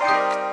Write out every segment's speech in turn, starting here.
Bye.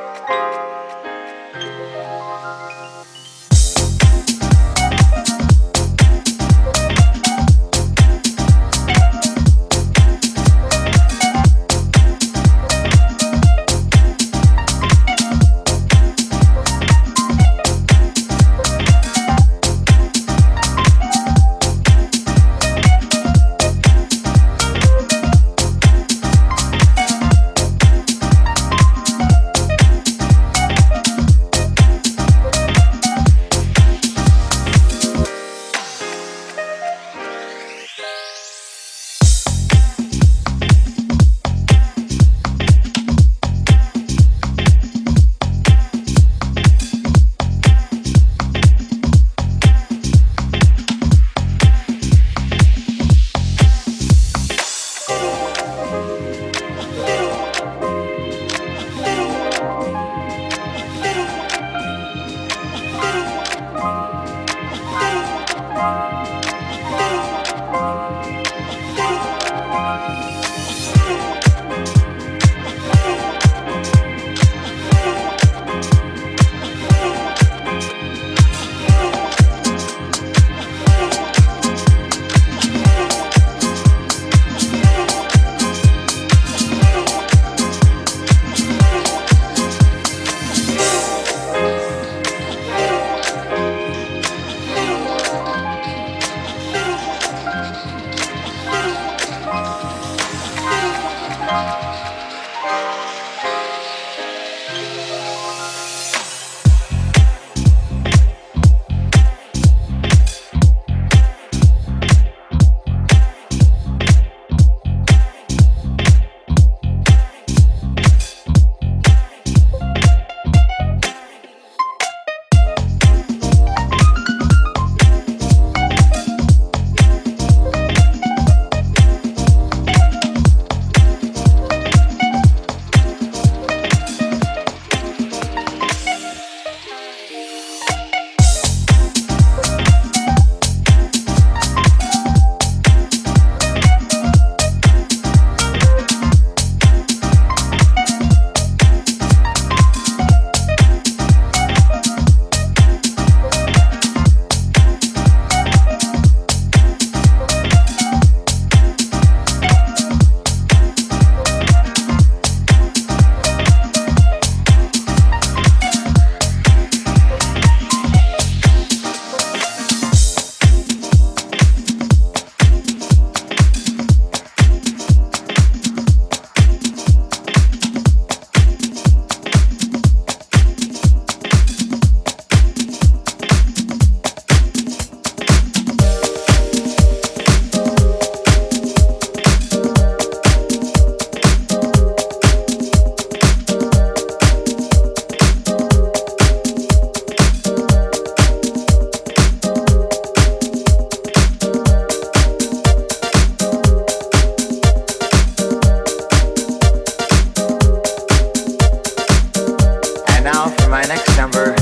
And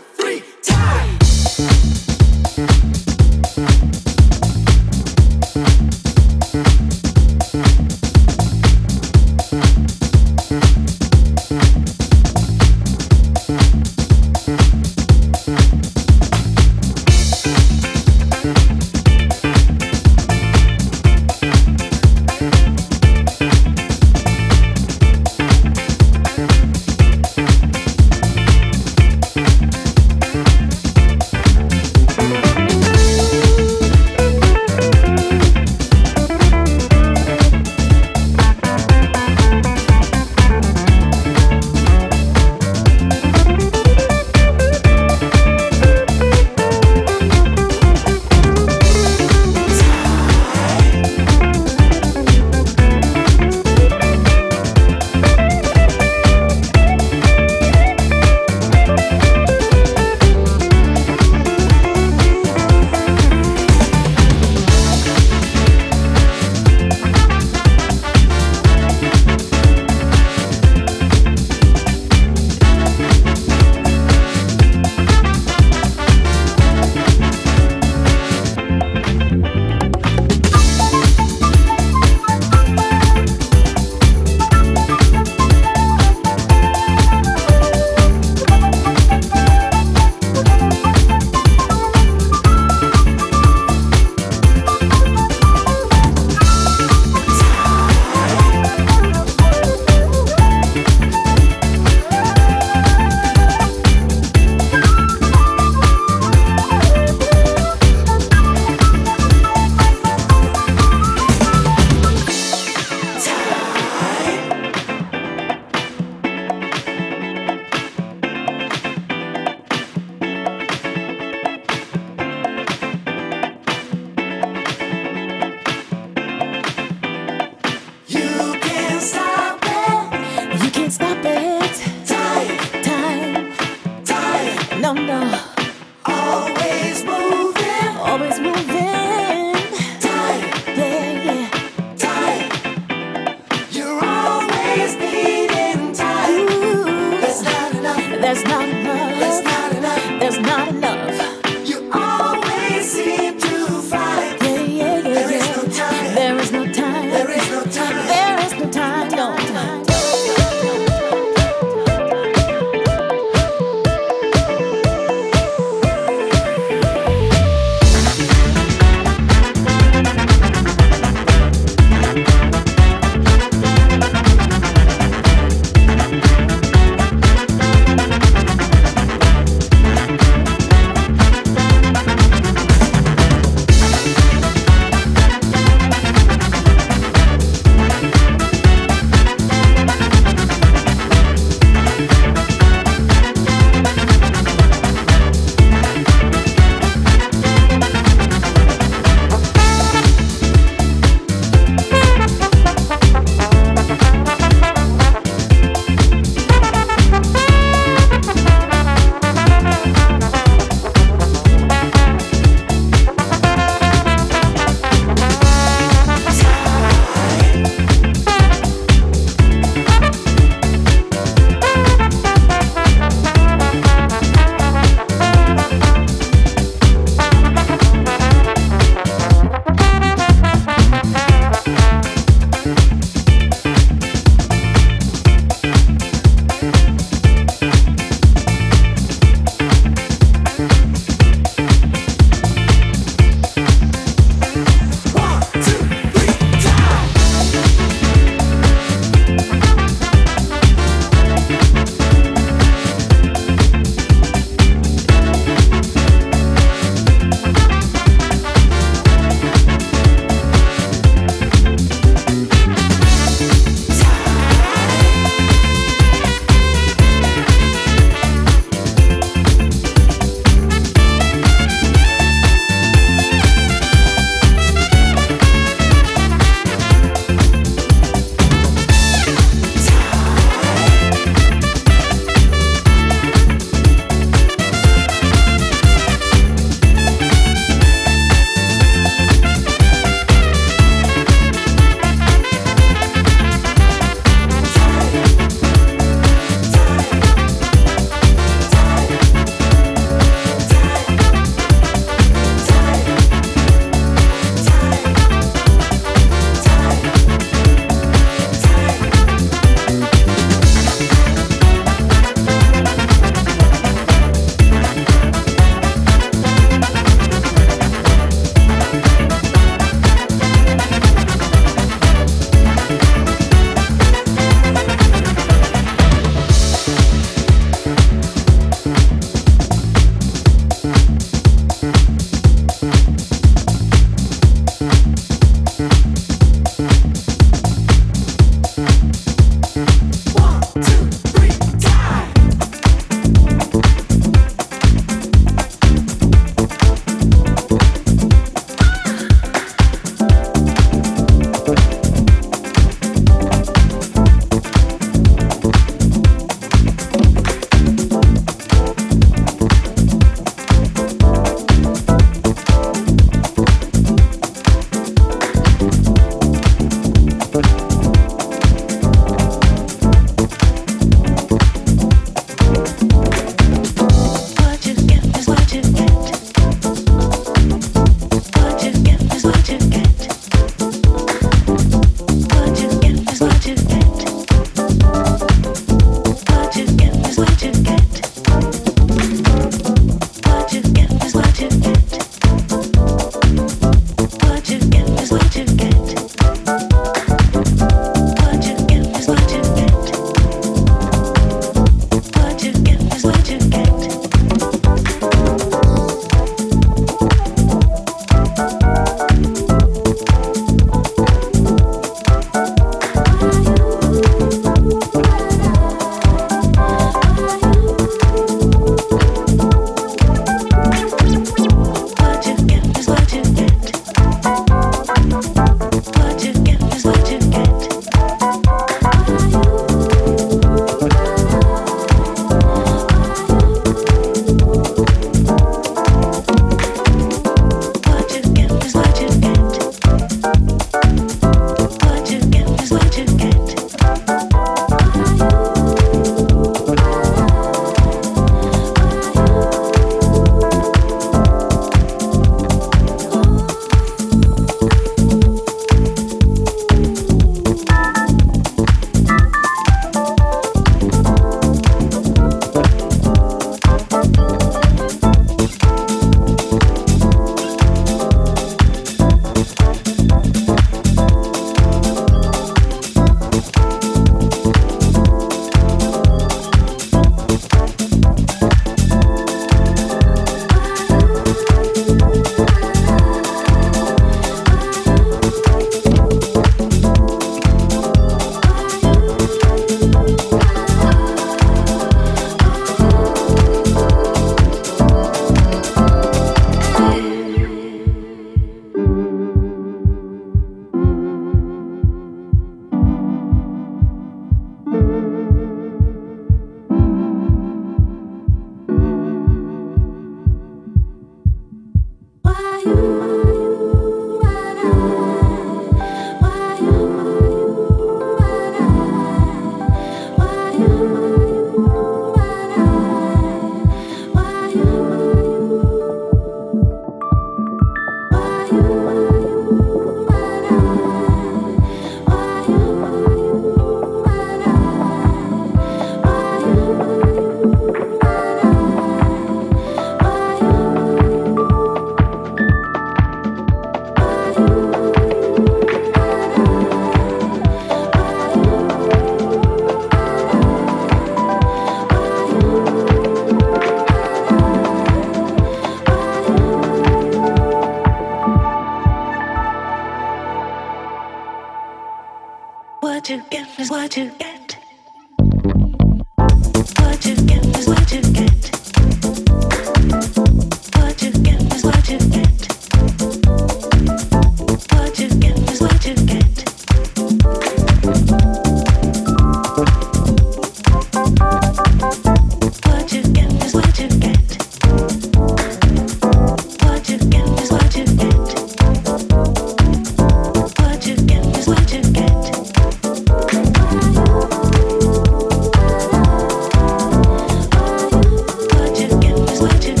what to do.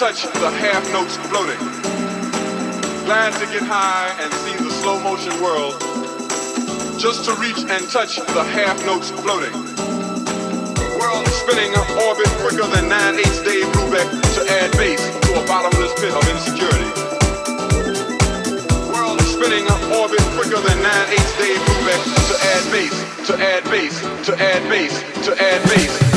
Touch the half notes floating. Glad to get high and see the slow motion world. Just to reach and touch the half notes floating. World spinning orbit quicker than 9 8 Dave Brubeck to add base to a bottomless pit of insecurity. World spinning orbit quicker than 9 8 Dave Brubeck to add base, to add base, to add base, to add base.